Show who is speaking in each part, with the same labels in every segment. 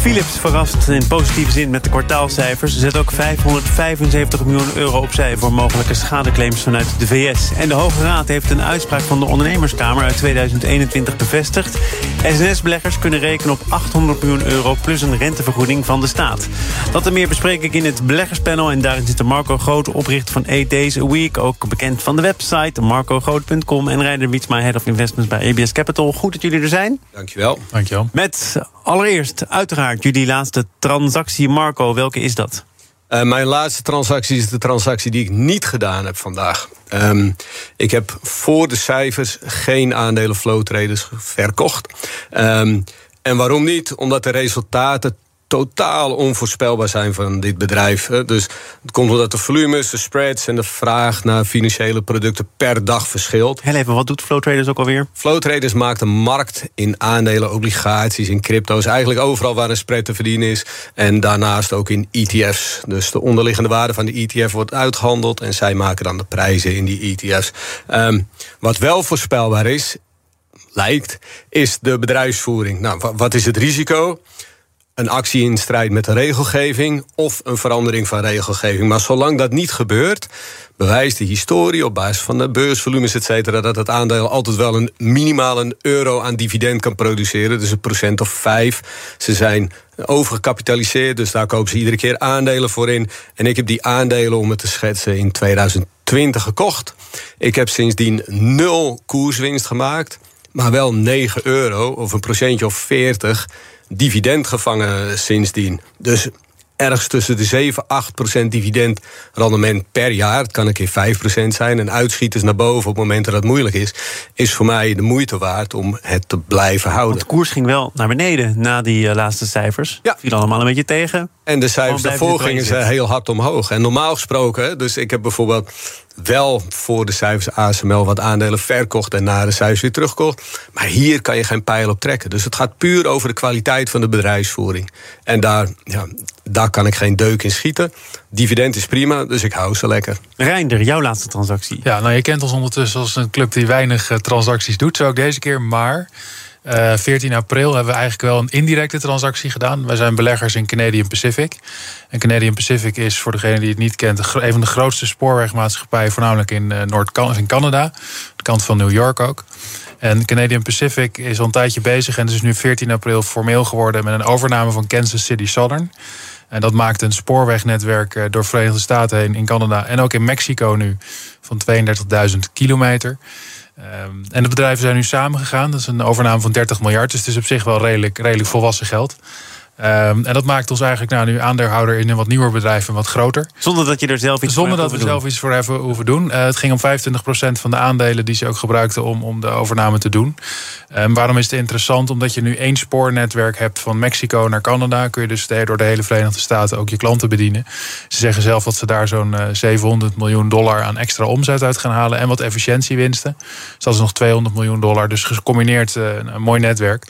Speaker 1: Philips verrast in positieve zin met de kwartaalcijfers. Ze zet ook 575 miljoen euro opzij voor mogelijke schadeclaims vanuit de VS. En de Hoge Raad heeft een uitspraak van de Ondernemerskamer uit 2021 bevestigd. SNS-beleggers kunnen rekenen op 800 miljoen euro plus een rentevergoeding van de staat. Dat en meer bespreek ik in het beleggerspanel. En daarin zit Marco Groot, oprichter van 8 Days a Week. Ook bekend van de website marcogroot.com. En Reinder Wietsma, Head of Investments bij ABS Capital. Goed dat jullie er zijn.
Speaker 2: Dankjewel.
Speaker 1: Dankjewel. Met allereerst uiteraard jullie laatste transactie. Marco, welke is dat?
Speaker 2: Uh, mijn laatste transactie is de transactie die ik niet gedaan heb vandaag. Um, ik heb voor de cijfers geen aandelen flow traders verkocht. Um, en waarom niet? Omdat de resultaten totaal onvoorspelbaar zijn van dit bedrijf. Dus het komt omdat de volumes, de spreads en de vraag naar financiële producten per dag verschilt.
Speaker 1: Heel even, wat doet Flow Traders ook alweer?
Speaker 2: Flow Traders maakt een markt in aandelen, obligaties, in crypto's. Eigenlijk overal waar een spread te verdienen is. En daarnaast ook in ETF's. Dus de onderliggende waarde van de ETF wordt uitgehandeld. En zij maken dan de prijzen in die ETF's. Um, wat wel voorspelbaar is, lijkt, is de bedrijfsvoering. Nou, wat is het risico? Een actie in strijd met de regelgeving of een verandering van regelgeving. Maar zolang dat niet gebeurt, bewijst de historie op basis van de beursvolumes, et cetera, dat het aandeel altijd wel een minimaal een euro aan dividend kan produceren. Dus een procent of vijf. Ze zijn overgekapitaliseerd, dus daar kopen ze iedere keer aandelen voor in. En ik heb die aandelen, om het te schetsen, in 2020 gekocht. Ik heb sindsdien nul koerswinst gemaakt, maar wel 9 euro of een procentje of 40 dividend gevangen sindsdien. Dus ergens tussen de 7, 8 procent dividendrendement per jaar. Het kan een keer 5 procent zijn. En uitschieters naar boven op momenten dat het moeilijk is... is voor mij de moeite waard om het te blijven houden.
Speaker 1: Want de koers ging wel naar beneden na die uh, laatste cijfers. Ja. Viel allemaal een beetje tegen.
Speaker 2: En de cijfers daarvoor gingen ze heel hard omhoog. En normaal gesproken, dus ik heb bijvoorbeeld wel voor de cijfers ASML wat aandelen verkocht en na de cijfers weer terugkocht. Maar hier kan je geen pijl op trekken. Dus het gaat puur over de kwaliteit van de bedrijfsvoering. En daar, ja, daar kan ik geen deuk in schieten. Dividend is prima, dus ik hou ze lekker.
Speaker 1: Reinder, jouw laatste transactie.
Speaker 3: Ja, nou je kent ons ondertussen als een club die weinig eh, transacties doet. Zo ook deze keer, maar... Uh, eh, 14 april hebben we eigenlijk wel een indirecte transactie gedaan. Wij zijn beleggers in Canadian Pacific. En Canadian Pacific is, voor degene die het niet kent, een van de grootste spoorwegmaatschappijen, voornamelijk in uh, Noord in Canada, de kant van New York ook. En Canadian Pacific is al een tijdje bezig en het is nu 14 april formeel geworden met een overname van Kansas City Southern. En dat maakt een spoorwegnetwerk eh, door de Verenigde Staten heen in Canada en ook in Mexico nu van 32.000 kilometer. Um, en de bedrijven zijn nu samengegaan. Dat is een overname van 30 miljard. Dus het is op zich wel redelijk, redelijk volwassen geld. Um, en dat maakt ons eigenlijk nou, nu aandeelhouder in een wat nieuwer bedrijf en wat groter.
Speaker 1: Zonder dat je er zelf iets
Speaker 3: Zonder dat we zelf iets voor hebben hoeven doen. Uh, het ging om 25% van de aandelen die ze ook gebruikten om, om de overname te doen. Um, waarom is het interessant? Omdat je nu één spoornetwerk hebt van Mexico naar Canada. Kun je dus door de hele Verenigde Staten ook je klanten bedienen. Ze zeggen zelf dat ze daar zo'n uh, eh, 700 miljoen dollar aan extra omzet uit gaan halen. En wat efficiëntiewinsten. Dus dat is nog 200 miljoen dollar. Dus gecombineerd uh, een mooi netwerk.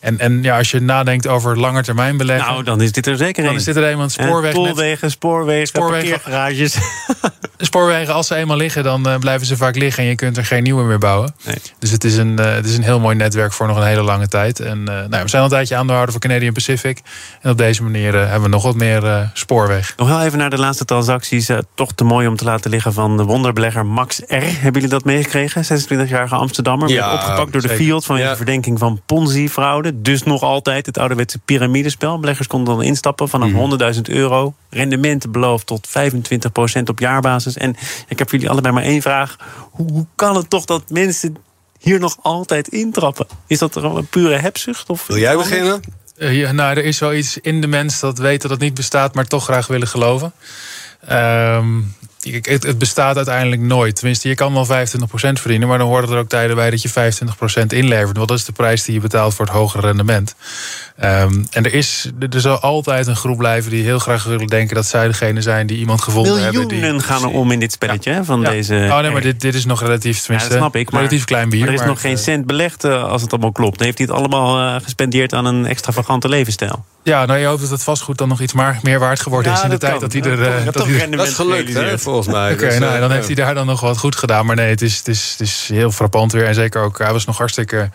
Speaker 3: En, en ja, als je nadenkt over lange termijn beleggen.
Speaker 1: Nou, dan is dit er zeker een.
Speaker 3: Dan is dit er een spoorweg.
Speaker 1: Spoorwegen, spoorwegen, spoorwegen, garages.
Speaker 3: Spoorwegen, als ze eenmaal liggen, dan uh, blijven ze vaak liggen en je kunt er geen nieuwe meer bouwen. Nee. Dus het is, een, uh, het is een heel mooi netwerk voor nog een hele lange tijd. En uh, nou, we zijn al een tijdje aandeelhouder voor Canadian Pacific. En op deze manier hebben we nog wat meer spoorweg.
Speaker 1: Nog wel even naar de laatste transacties. toch te mooi om te laten liggen van de wonderbelegger Max R. Hebben jullie dat meegekregen? 26-jarige Amsterdammer. Ja, opgepakt door de Field van ja. verdenking van Ponzi-fraude. Dus nog altijd het ouderwetse piramides spel. Beleggers konden dan instappen vanaf 100.000 mhm. euro. Rendement beloofd tot 25% op jaarbasis. En ik heb jullie allebei maar één vraag. Hoe, hoe kan het toch dat mensen hier nog altijd intrappen? Is dat een pure hebzucht? Of
Speaker 2: Wil jij beginnen?
Speaker 3: Uh, ja, nou, er is wel iets in de mens dat weet dat het niet bestaat, maar toch graag willen geloven. Um, het, het, bestaat uiteindelijk nooit. Tenminste, je kan wel 25% verdienen, maar dan horen er ook tijden bij dat je 25% inlevert. Want dat is de prijs die je betaalt voor het hogere rendement. Um, en er, is, er zal altijd een groep blijven die heel graag willen denken dat zij degene zijn die iemand gevonden
Speaker 1: Miljoenen
Speaker 3: hebben.
Speaker 1: Miljoenen gaan er om in dit spelletje van deze.
Speaker 3: Oh nee, maar dit, dit is nog relatief, tenminste,
Speaker 1: ja, snap ik, maar,
Speaker 3: relatief klein bier.
Speaker 1: Maar er is nog geen cent belegd uh, als het allemaal klopt. Dan heeft hij het allemaal uh, gespendeerd aan een extravagante levensstijl.
Speaker 3: Ja, nou je hoopt dat het vastgoed dan nog iets meer waard geworden ja, is in de tijd kan. dat hij er. Uh,
Speaker 2: dat,
Speaker 3: dat,
Speaker 2: dat is gelukt, hè, volgens mij.
Speaker 3: Oké, okay, dus, nou, dan heeft hij daar dan nog wat goed gedaan. Maar nee, het is, het is, het is heel frappant weer. En zeker ook, hij was nog hartstikke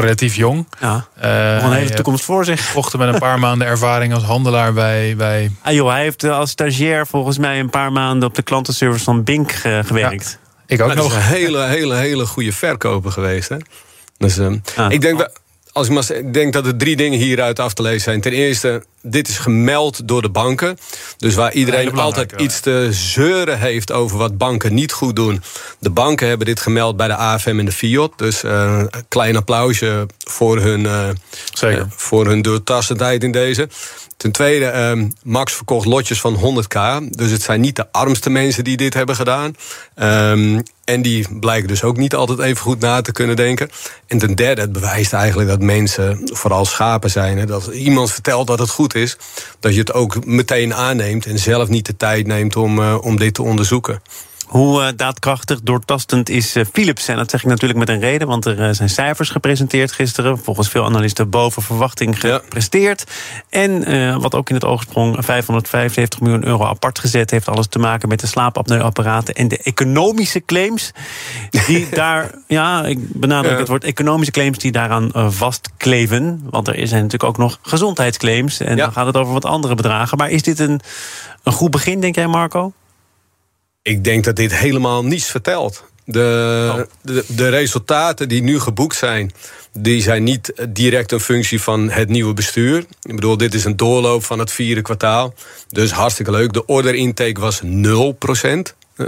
Speaker 3: relatief jong.
Speaker 1: Ja, uh, een hele toekomst voor zich.
Speaker 3: Vochten met een paar maanden ervaring als handelaar bij... bij...
Speaker 1: Ah joh, hij heeft als stagiair volgens mij een paar maanden... op de klantenservice van Bink uh, gewerkt.
Speaker 3: Ja, ik ook
Speaker 2: maar
Speaker 3: nog.
Speaker 2: is een hele, hele, hele goede verkoper geweest. Hè? Dus uh, ah. ik denk... Als ik, maar, ik denk dat er drie dingen hieruit af te lezen zijn. Ten eerste, dit is gemeld door de banken. Dus waar iedereen altijd iets te zeuren heeft over wat banken niet goed doen. De banken hebben dit gemeld bij de AFM en de FIOT. Dus uh, een klein applausje voor hun, uh,
Speaker 3: Zeker. Uh,
Speaker 2: voor hun doortastendheid in deze. Ten tweede, uh, Max verkocht lotjes van 100k. Dus het zijn niet de armste mensen die dit hebben gedaan. Um, en die blijken dus ook niet altijd even goed na te kunnen denken. En ten derde, het bewijst eigenlijk dat mensen vooral schapen zijn. Hè? Dat iemand vertelt dat het goed is, dat je het ook meteen aanneemt en zelf niet de tijd neemt om, uh, om dit te onderzoeken.
Speaker 1: Hoe uh, daadkrachtig, doortastend is uh, Philips? En dat zeg ik natuurlijk met een reden, want er uh, zijn cijfers gepresenteerd gisteren. Volgens veel analisten boven verwachting gepresteerd. Ja. En wat ook in het oog sprong, 575 miljoen euro apart gezet... heeft alles te maken met de slaapapneuapparaten en de economische claims... die daar, ja, ik benadruk het woord economische claims... die daaraan vastkleven. Want er zijn natuurlijk ook nog gezondheidsclaims. En ja. dan gaat het over wat andere bedragen. Maar is dit een, een goed begin, denk jij, Marco?
Speaker 2: Ik denk dat dit helemaal niets vertelt. De, oh. de, de, resultaten die nu geboekt zijn, die zijn niet direct een functie van het nieuwe bestuur. Ik bedoel, dit is een doorloop van het vierde kwartaal. Dus hartstikke leuk. De order intake was 0%.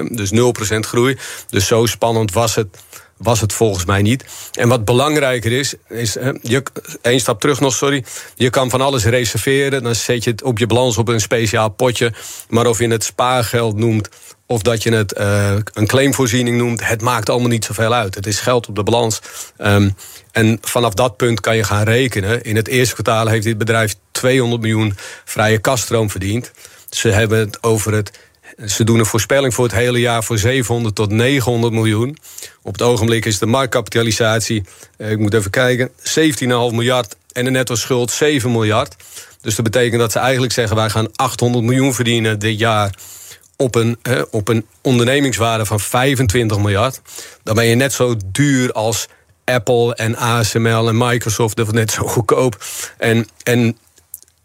Speaker 2: Dus 0% groei. Dus zo spannend was het, was het volgens mij niet. En wat belangrijker is, is je, één stap terug nog, sorry. Je kan van alles reserveren. Dan zet je het op je balans op een speciaal potje. Maar of je het spaargeld noemt of dat je het uh, een claimvoorziening noemt, het maakt allemaal niet zoveel uit. Het is geld op de balans. Um, en vanaf dat punt kan je gaan rekenen. In het eerste kwartaal heeft dit bedrijf 200 miljoen vrije kaststroom verdiend. Ze hebben het over het. Ze doen een voorspelling voor het hele jaar voor 700 tot 900 miljoen. Op het ogenblik is de marktkapitalisatie, uh, ik moet even kijken, 17,5 miljard en de netto schuld 7 miljard. Dus dat betekent dat ze eigenlijk zeggen: wij gaan 800 miljoen verdienen dit jaar op een, hè, op een ondernemingswaarde van 25 miljard... dan ben je net zo duur als Apple en ASML en Microsoft. Dat was net zo goedkoop. En, en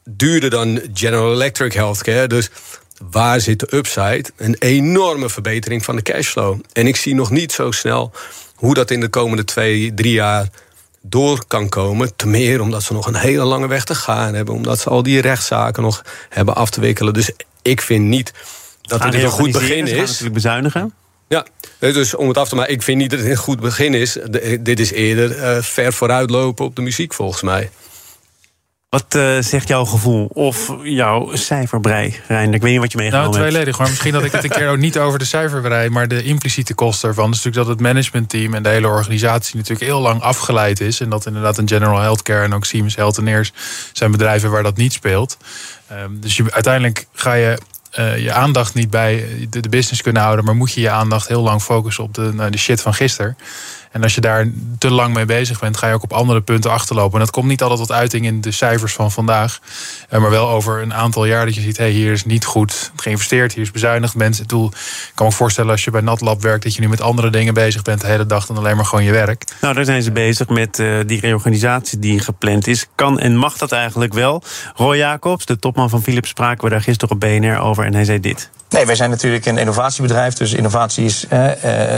Speaker 2: duurder dan General Electric Healthcare. Dus waar zit de upside? Een enorme verbetering van de cashflow. En ik zie nog niet zo snel hoe dat in de komende twee, drie jaar door kan komen. Te meer omdat ze nog een hele lange weg te gaan hebben. Omdat ze al die rechtszaken nog hebben af te wikkelen. Dus ik vind niet dat het een goed begin is.
Speaker 1: natuurlijk bezuinigen.
Speaker 2: Ja, dus om het af te maken, ik vind niet dat het een goed begin is. dit is eerder uh, ver vooruitlopen op de muziek, volgens mij.
Speaker 1: Wat uh, zegt jouw gevoel of jouw cijferbrei, Rijn? Ik weet niet wat je meegenomen
Speaker 3: nou, tweeledig. Maar misschien dat ik het een keer ook niet over de cijferbrei... maar de impliciete kosten ervan. Dus natuurlijk dat het managementteam en de hele organisatie... natuurlijk heel lang afgeleid is. En dat inderdaad een General Healthcare en ook Siemens Healthineers... zijn bedrijven waar dat niet speelt. Um, dus je, uiteindelijk ga je uh, je aandacht niet bij de, de, business kunnen houden, maar moet je je aandacht heel lang focussen op de, nou, de shit van gisteren. En als je daar te lang mee bezig bent, ga je ook op andere punten achterlopen. En dat komt niet altijd tot uiting in de cijfers van vandaag. Eh, maar wel over een aantal jaar dat je ziet, hey, hier is niet goed geïnvesteerd, hier is bezuinigd. Mensen, ik kan me voorstellen als je bij NatLab werkt, dat je nu met andere dingen bezig bent de hele dag dan alleen maar gewoon je werk.
Speaker 1: Nou, daar zijn ze bezig met uh, die reorganisatie die gepland is. Kan en mag dat eigenlijk wel? Roy Jacobs, de topman van Philips, spraken we daar gisteren op BNR over en hij zei dit.
Speaker 4: Nee, wij zijn natuurlijk een innovatiebedrijf. Dus innovatie is uh,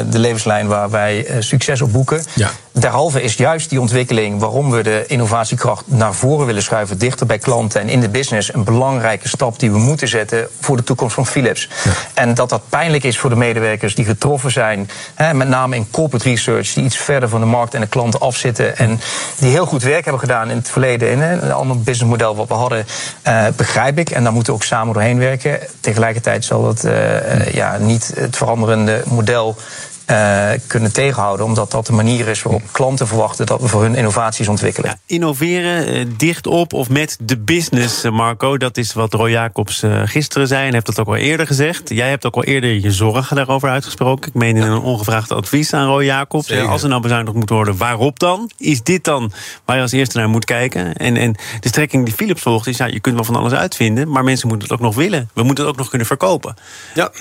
Speaker 4: de levenslijn waar wij uh, succes op boeken.
Speaker 3: Ja.
Speaker 4: Derhalve is juist die ontwikkeling waarom we de innovatiekracht naar voren willen schuiven, dichter bij klanten en in de business, een belangrijke stap die we moeten zetten voor de toekomst van Philips. En dat dat pijnlijk is voor de medewerkers die getroffen zijn, hè, met name in corporate research, die iets verder van de markt en de klanten afzitten en die heel goed werk hebben gedaan in het verleden in een ander businessmodel wat we hadden, uh, begrijp ik. En daar moeten we ook samen doorheen werken. Tegelijkertijd zal het uh, ja, niet het veranderende model uh, kunnen tegenhouden. Omdat dat de manier is waarop klanten verwachten dat we voor hun innovaties ontwikkelen. Ja,
Speaker 1: innoveren, uh, dicht op of met de business, Marco. Dat is wat Roy Jacobs uh, gisteren zei en heeft dat ook al eerder gezegd. Jij hebt ook al eerder je zorgen daarover uitgesproken. Ik meen in een ongevraagd advies aan Roy Jacobs. Zeker. Als er nou bezuinigd moet worden, waarop dan? Is dit dan waar je als eerste naar moet kijken? En, en de strekking die Philips volgt is, ja, je kunt wel van alles uitvinden... maar mensen moeten het ook nog willen. We moeten het ook nog kunnen verkopen.
Speaker 2: Ja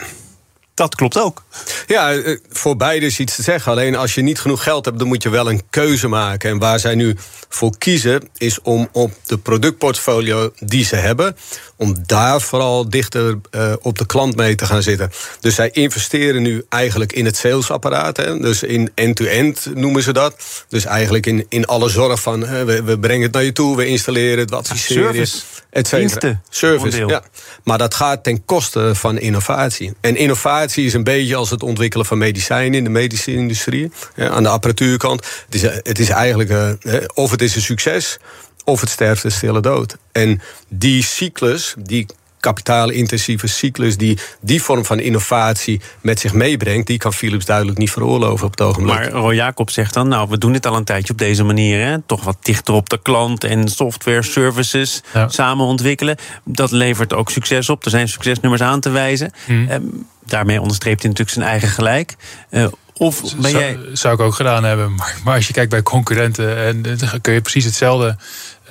Speaker 1: dat klopt ook.
Speaker 2: Ja, eh, voor beide is iets te zeggen. Alleen als je niet genoeg geld hebt, dan moet je wel een keuze maken. En waar zij nu voor kiezen, is om op de productportfolio die ze hebben, om daar vooral dichter uh, op de klant mee te gaan zitten. Dus zij investeren nu eigenlijk in het salesapparaat. Hè? Dus in end-to-end noemen ze dat. Dus eigenlijk in, in alle zorg van uh, we, we, brengen het naar je toe, we installeren het, we adviseren.
Speaker 1: Service. Et Diensten.
Speaker 2: Service, ja. Maar dat gaat ten koste van innovatie. En innovatie is een beetje als het ontwikkelen van medicijnen in de medische industrie. Ja, aan de apparatuurkant. Het is, het is eigenlijk, uh, of het is een succes, of het sterft een stille dood. En die cyclus, die kapitaalintensieve cyclus die die vorm van innovatie met zich meebrengt, die kan Philips duidelijk niet veroorloven op het ogenblik.
Speaker 1: Maar Roy Jacob zegt dan, nou, we doen dit al een tijdje op deze manier, hè? toch wat dichter op de klant en software services samen ontwikkelen. Dat levert ook succes op. Er zijn succesnummers aan te wijzen. Hmm. Daarmee onderstreept hij natuurlijk zijn eigen gelijk. Uh, of ben
Speaker 3: zou,
Speaker 1: jij...
Speaker 3: zou ik ook gedaan hebben. Maar, maar, als je kijkt bij concurrenten, en, dan kun je precies hetzelfde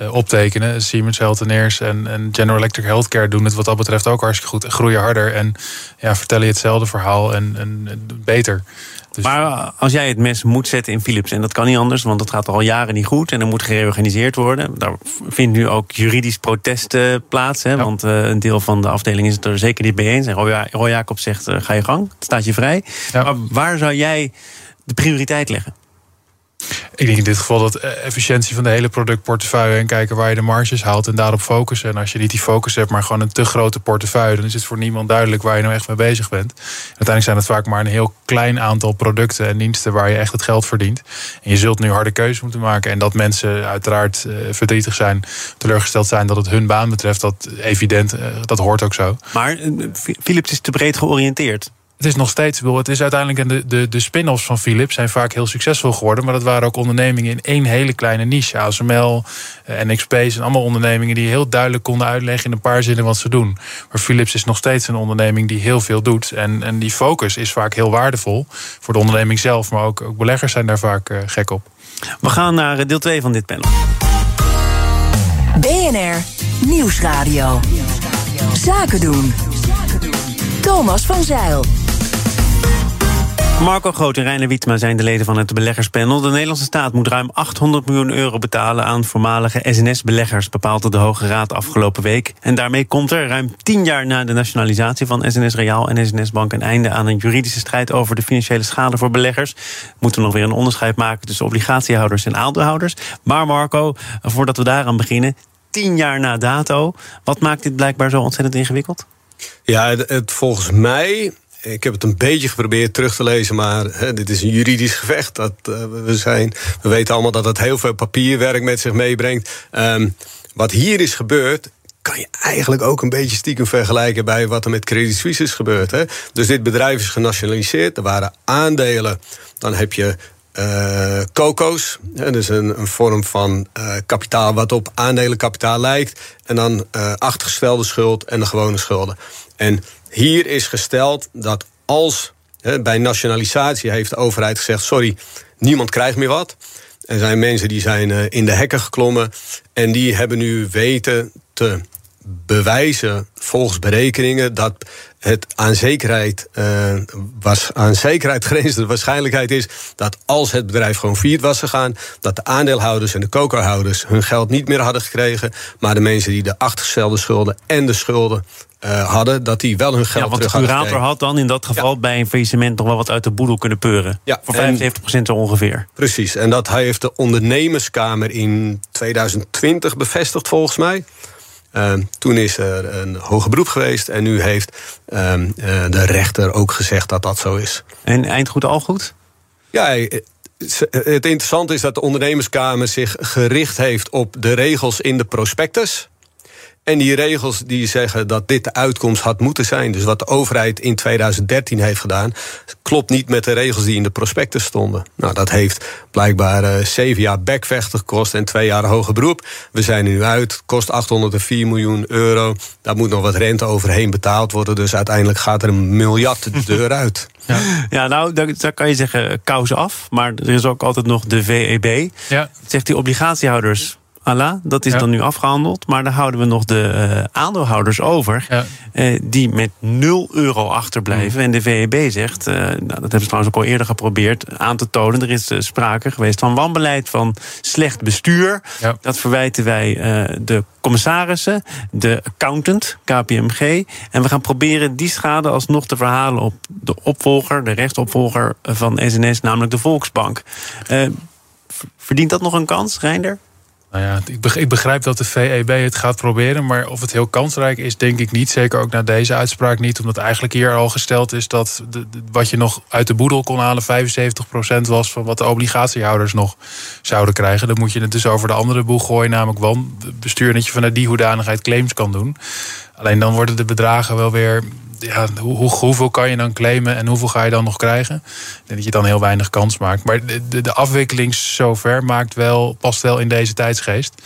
Speaker 3: uh, optekenen. Siemens Healthineers en, en General Electric Healthcare doen het wat dat betreft ook hartstikke goed. Groeien harder en ja, vertellen je hetzelfde verhaal en, en, beter.
Speaker 1: Dus... Maar als jij het mes moet zetten in Philips, en dat kan niet anders, want dat gaat al jaren niet goed en er moet gereorganiseerd worden. Daar vindt nu ook juridisch protest uh, plaats, hè, ja. want uh, een deel van de afdeling is het er zeker niet mee eens. En Roy, Roy Jacob zegt: uh, ga je gang, het staat je vrij. Ja. Maar waar zou jij de prioriteit leggen?
Speaker 3: Ik denk in dit geval dat efficiëntie van de hele productportefeuille en kijken waar je de marges haalt en daarop focussen. En als je niet die focus hebt, maar gewoon een te grote portefeuille, dan is het voor niemand duidelijk waar je nou echt mee bezig bent. uiteindelijk zijn het vaak maar een heel klein aantal producten en diensten waar je echt het geld verdient. En je zult nu harde keuzes moeten maken. En dat mensen uiteraard uh, verdrietig zijn, teleurgesteld zijn dat het hun baan betreft, dat evident, uh, dat hoort ook zo.
Speaker 1: Maar Philips is te breed georiënteerd
Speaker 3: het is nog steeds, het is uiteindelijk de, de, de spin-offs van Philips zijn vaak heel succesvol geworden. Maar dat waren ook ondernemingen in één hele kleine niche. ASML, NXP zijn allemaal ondernemingen die heel duidelijk konden uitleggen in een paar zinnen wat ze doen. Maar Philips is nog steeds een onderneming die heel veel doet. En, en die focus is vaak heel waardevol voor de onderneming zelf. Maar ook, ook beleggers zijn daar vaak uh, gek op.
Speaker 1: We gaan naar deel 2 van dit panel.
Speaker 5: BNR Nieuwsradio. Zaken doen. Thomas van Zeil.
Speaker 1: Marco Groot en Reiner Wietma zijn de leden van het beleggerspanel. De Nederlandse staat moet ruim 800 miljoen euro betalen aan voormalige SNS-beleggers, bepaalde de Hoge Raad afgelopen week. En daarmee komt er ruim tien jaar na de nationalisatie van SNS Reaal en SNS Bank een einde aan een juridische strijd over de financiële schade voor beleggers. Moeten we nog weer een onderscheid maken tussen obligatiehouders en aandeelhouders. Maar Marco, voordat we daaraan beginnen, tien jaar na dato, wat maakt dit blijkbaar zo ontzettend ingewikkeld?
Speaker 2: Ja, het, volgens mij ik heb het een beetje geprobeerd terug te lezen, maar hè, dit is een juridisch gevecht. Dat, uh, we, zijn, we weten allemaal dat het heel veel papierwerk met zich meebrengt. Um, wat hier is gebeurd, kan je eigenlijk ook een beetje stiekem vergelijken bij wat er met Credit Suisse is gebeurd. Hè? Dus dit bedrijf is genationaliseerd. Er waren aandelen. Dan heb je uh, COCO's. dus een, een vorm van uh, kapitaal wat op aandelenkapitaal lijkt. En dan uh, achtergestelde schuld en de gewone schulden. En hier is gesteld dat als bij nationalisatie heeft de overheid gezegd: sorry, niemand krijgt meer wat. Er zijn mensen die zijn in de hekken geklommen en die hebben nu weten te bewijzen volgens berekeningen dat het aan zekerheid, uh, was, aan zekerheid grenzende waarschijnlijkheid is dat als het bedrijf gewoon failliet was gegaan, dat de aandeelhouders en de cocohouders hun geld niet meer hadden gekregen, maar de mensen die de achtergestelde schulden en de schulden uh, hadden, dat die wel hun geld
Speaker 1: ja, want
Speaker 2: terug
Speaker 1: de
Speaker 2: hadden
Speaker 1: curator had dan in dat geval bij een faillissement nog wel wat uit de boedel kunnen peuren.
Speaker 2: Ja,
Speaker 1: Voor
Speaker 2: en-
Speaker 1: 75% zo ongeveer.
Speaker 2: Precies, en dat heeft de ondernemerskamer in 2020 bevestigd volgens mij. Ehm, toen is er een hoger beroep geweest en nu heeft ehm, eh, de rechter ook gezegd dat dat zo is.
Speaker 1: En eind goed al goed?
Speaker 2: Ja, eh, het interessante is dat de ondernemerskamer zich gericht heeft op de regels in de prospectus. En die regels die zeggen dat dit de uitkomst had moeten zijn. Dus wat de overheid in 2013 heeft gedaan, klopt niet met de regels die in de prospectus stonden. Nou, dat heeft blijkbaar eh, zeven jaar bekvechten gekost en twee jaar hoger beroep. We zijn er nu uit. Kost 804 miljoen euro. Daar moet nog wat rente overheen betaald worden. Dus uiteindelijk gaat er een miljard de deur uit.
Speaker 1: Ja, nou, daar, daar kan je zeggen kous af. Maar er is ook altijd nog de VEB.
Speaker 3: Ja.
Speaker 1: Zegt die obligatiehouders, Allah, dat is
Speaker 3: Ja.
Speaker 1: dan nu afgehandeld. Maar dan houden we nog de eh, aandeelhouders over...
Speaker 3: Ja.
Speaker 1: eh, die met 0 euro achterblijven. En de VEB zegt, eh, nou, dat hebben ze trouwens ook al eerder geprobeerd... aan te tonen, er is sprake geweest van wanbeleid... van slecht bestuur.
Speaker 3: Ja.
Speaker 1: Dat verwijten wij de commissarissen, de accountant, KPMG. En we gaan proberen die schade alsnog te verhalen... op de opvolger, de rechtsopvolger van SNS, namelijk de Volksbank. Verdient dat nog een kans, Reinder?
Speaker 3: Nou ja, ik beg- ik begrijp dat de VEB het gaat proberen, maar of het heel kansrijk is, denk ik niet. Zeker ook na deze uitspraak niet, omdat eigenlijk hier al gesteld is dat de, wat je nog uit de boedel kon halen 75% was van wat de obligatiehouders nog zouden krijgen. Dan moet je het dus over de andere boeg gooien, namelijk wanbestuur, dat je vanuit die hoedanigheid claims kan doen. Alleen dan worden de bedragen wel weer. Ja, hoe, hoe- hoeveel kan je dan claimen en hoeveel ga je dan nog krijgen? Dat je dan heel weinig kans maakt. Maar de, de, de afwikkeling zover maakt wel, past wel in deze tijdsgeest.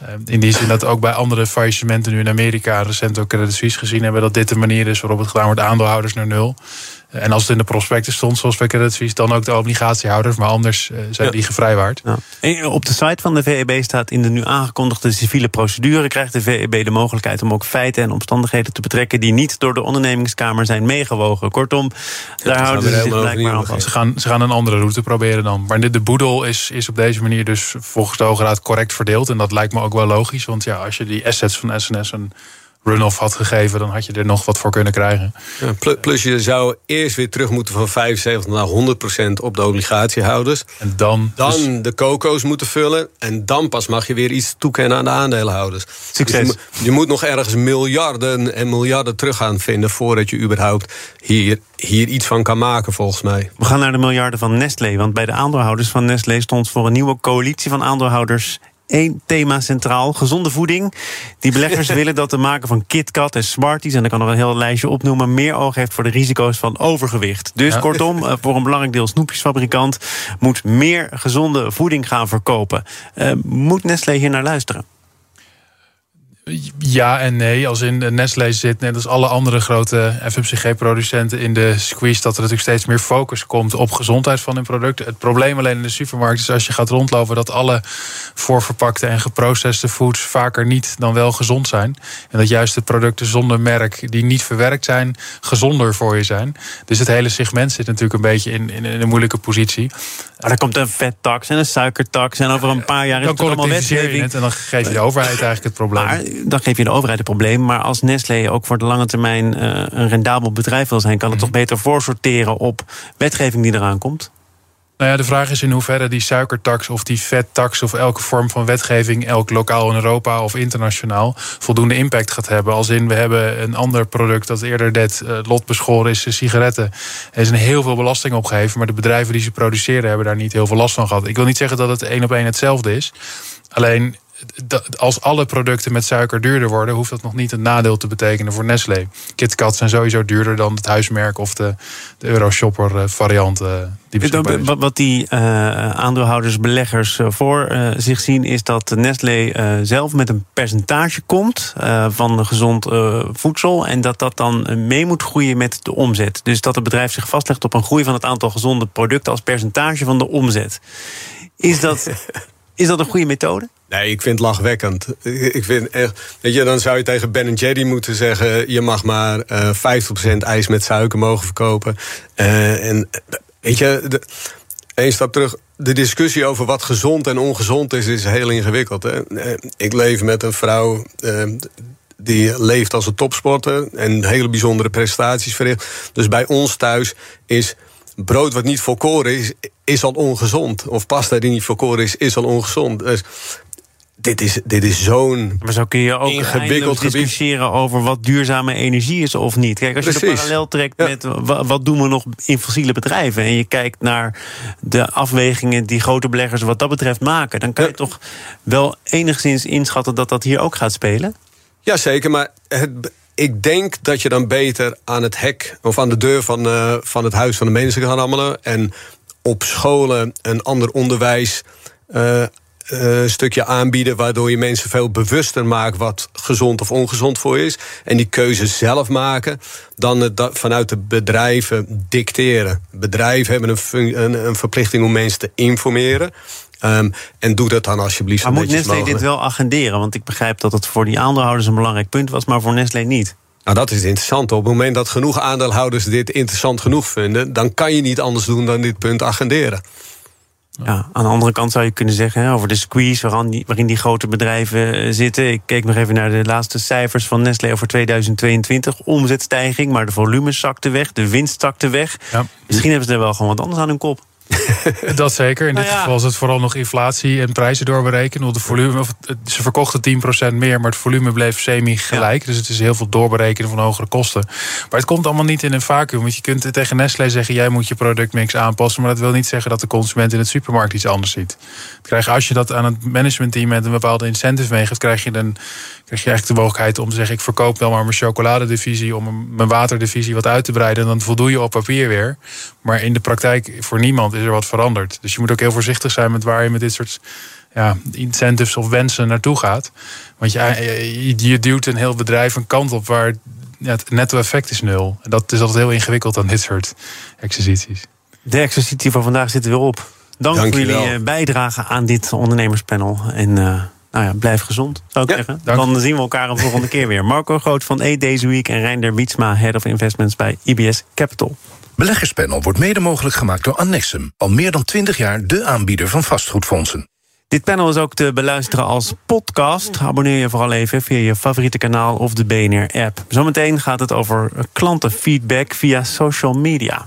Speaker 3: Eh, In die zin dat ook bij andere faillissementen nu in Amerika, recent ook Credit Suisse gezien hebben, dat dit de manier is waarop het gedaan wordt, aandeelhouders naar nul. Eh, En als het in de prospectus stond, zoals bij Credit Suisse, dan ook de obligatiehouders, maar anders eh, zijn
Speaker 2: Ja.
Speaker 3: die gevrijwaard.
Speaker 1: Ja. Op de site van de VEB staat in de nu aangekondigde civiele procedure krijgt de VEB de mogelijkheid om ook feiten en omstandigheden te betrekken die niet door de ondernemingskamer zijn meegewogen. Kortom, daar houden ze zich blijkbaar aan vast.
Speaker 3: Ze gaan, ze gaan een andere route proberen dan. Maar de, de boedel is, is op deze manier dus volgens de Hoge Raad correct verdeeld. En dat lijkt me ook wel logisch. Want ja, als je die assets van SNS een run-off had gegeven... dan had je er nog wat voor kunnen krijgen.
Speaker 2: Ja, plus je zou eerst weer terug moeten van 75 naar 100 procent op de obligatiehouders.
Speaker 3: En dan...
Speaker 2: Dan
Speaker 3: dus-
Speaker 2: de coco's moeten vullen. En dan pas mag je weer iets toekennen aan de aandeelhouders.
Speaker 1: Succes.
Speaker 2: Dus je, moet- je moet nog ergens miljarden en miljarden terug gaan vinden... voordat je überhaupt hier, hier iets van kan maken, volgens mij.
Speaker 1: We gaan naar de miljarden van Nestlé. Want bij de aandeelhouders van Nestlé stond voor een nieuwe coalitie van aandeelhouders één thema centraal: gezonde voeding. Die beleggers willen dat de maker van KitKat en Smarties, en ik kan nog een heel lijstje opnoemen, meer oog heeft voor de risico's van overgewicht. Dus
Speaker 3: Ja.
Speaker 1: kortom, eh, voor een belangrijk deel snoepjesfabrikant moet meer gezonde voeding gaan verkopen. Eh, moet Nestlé hier naar luisteren?
Speaker 3: Ja en nee. Als in eh, Nestlé zit, net als alle andere grote FMCG-producenten... in de squeeze dat er natuurlijk steeds meer focus komt... op gezondheid van hun producten. Het probleem alleen in de supermarkt is als je gaat rondlopen... dat alle voorverpakte en geprocessede foods vaker niet dan wel gezond zijn. En dat juist de producten zonder merk die niet verwerkt zijn... gezonder voor je zijn. Dus het hele segment zit natuurlijk een beetje in, in, in een moeilijke positie.
Speaker 1: Maar er komt een vettax en een suikertax en over een paar jaar is
Speaker 3: Dan
Speaker 1: het allemaal wetgeving.
Speaker 3: het en dan geef je de overheid eigenlijk het probleem.
Speaker 1: Maar dan geef je de overheid het probleem. Maar als Nestlé ook voor de lange termijn eh, een rendabel bedrijf wil zijn, kan het toch beter voorsorteren op wetgeving die eraan komt?
Speaker 3: Nou ja, de vraag is in hoeverre die suikertax of die vettax of elke vorm van wetgeving, elk lokaal in Europa of internationaal, voldoende impact gaat hebben. Als in we hebben een ander product dat eerder net eh, lot beschoren is, de sigaretten. Er is een heel veel belasting opgeheven, maar de bedrijven die ze produceren hebben daar niet heel veel last van gehad. Ik wil niet zeggen dat het één op één hetzelfde is. Alleen als alle producten met suiker duurder worden, hoeft dat nog niet een nadeel te betekenen voor Nestlé. KitKat zijn sowieso duurder dan het huismerk of de, de Euroshopper eh, variant. eh, die.
Speaker 1: Wat die eh, aandeelhouders, beleggers voor zich zien, is dat Nestlé zelf met een percentage komt van gezond voedsel. En dat dat dan mee moet groeien met de omzet. Dus dat het bedrijf zich vastlegt op een groei van het aantal gezonde producten als percentage van de omzet. Is dat, Is dat een goede methode?
Speaker 2: Nee, ik vind het lachwekkend. Ik vind echt, weet je, dan zou je tegen Ben Jerry moeten zeggen: je mag maar uh, 50% ijs met suiker mogen verkopen. Uh, en weet je, één stap terug. De discussie over wat gezond en ongezond is, is heel ingewikkeld. Hè? Ik leef met een vrouw. Die leeft als een topsporter en hele bijzondere prestaties verricht. Dus bij ons thuis is brood wat niet volkoren is, is al ongezond. Of pasta die niet volkoren is, is al ongezond. Dus dit is, dit is zo'n
Speaker 1: Maar zo kun je ook ingewikkeld discussiëren over wat duurzame energie is of niet. Kijk, als je de parallel trekt met wat doen we nog in fossiele bedrijven... en je kijkt naar de afwegingen die grote beleggers wat dat betreft maken... dan kan je toch wel enigszins inschatten dat dat hier ook gaat spelen?
Speaker 2: Jazeker, maar het, ik denk dat je dan beter aan het hek of aan de deur van, uh, van het huis van de mensen kan rammelen. En op scholen een ander onderwijs. Uh, een stukje aanbieden waardoor je mensen veel bewuster maakt wat gezond of ongezond voor je is. En die keuze zelf maken, dan het vanuit de bedrijven dicteren. Bedrijven hebben een, een, een verplichting om mensen te informeren. Um, en doe dat dan alsjeblieft
Speaker 1: maar moet Nestlé dit wel agenderen? Want ik begrijp dat het voor die aandeelhouders een belangrijk punt was, maar voor Nestlé niet.
Speaker 2: Nou, dat is interessant. Op het moment dat genoeg aandeelhouders dit interessant genoeg vinden, dan kan je niet anders doen dan dit punt agenderen.
Speaker 1: Ja, aan de andere kant zou je kunnen zeggen hè, over de squeeze waarin die, waarin die grote bedrijven eh, zitten. Ik keek nog even naar de laatste cijfers van Nestlé over 2022. Omzetstijging, maar de volumes zakten weg, de winst zakte weg. Ja. Misschien hebben ze er wel gewoon wat anders aan hun kop.
Speaker 3: dat zeker. In dit nou geval is het vooral nog inflatie en prijzen doorberekenen. De volume, of ze verkochten 10% meer, maar het volume bleef semi-gelijk. Dus het is heel veel doorberekenen van hogere kosten. Maar het komt allemaal niet in een vacuüm. Want je kunt tegen Nestlé zeggen: jij moet je productmix aanpassen. Maar dat wil niet zeggen dat de consument in het supermarkt iets anders ziet. Krijg, als je dat aan het managementteam met een bepaalde incentive meegeeft, krijg je dan krijg je eigenlijk de mogelijkheid om te zeggen: ik verkoop wel maar mijn chocoladedivisie om mijn waterdivisie wat uit te breiden. En dan voldoe je op papier weer. Maar in de praktijk voor niemand is er wat veranderd. Dus je moet ook heel voorzichtig zijn met waar je met dit soort ja, incentives of wensen naartoe gaat. Want je duwt een heel bedrijf een kant op waar ja, het netto-effect is nul. En dat is altijd heel ingewikkeld aan dit soort exercities.
Speaker 1: De exercitie van vandaag zit er weer op. Dank, Dank voor jullie eh, bijdrage aan dit ondernemerspanel. En uh, nou ja, blijf gezond, zou ik zeggen. Dan zien we elkaar een volgende keer weer. Marco Groot van E Deze Week en Reinder Wietsma, Head of Investments bij IBS Capital.
Speaker 6: Beleggerspanel wordt mede mogelijk gemaakt door Annexum. Al meer dan 20 jaar de aanbieder van vastgoedfondsen.
Speaker 1: Dit panel is ook te beluisteren als podcast. Abonneer je vooral even via je favoriete kanaal of de BNR-app. Zometeen gaat het over klantenfeedback via social media.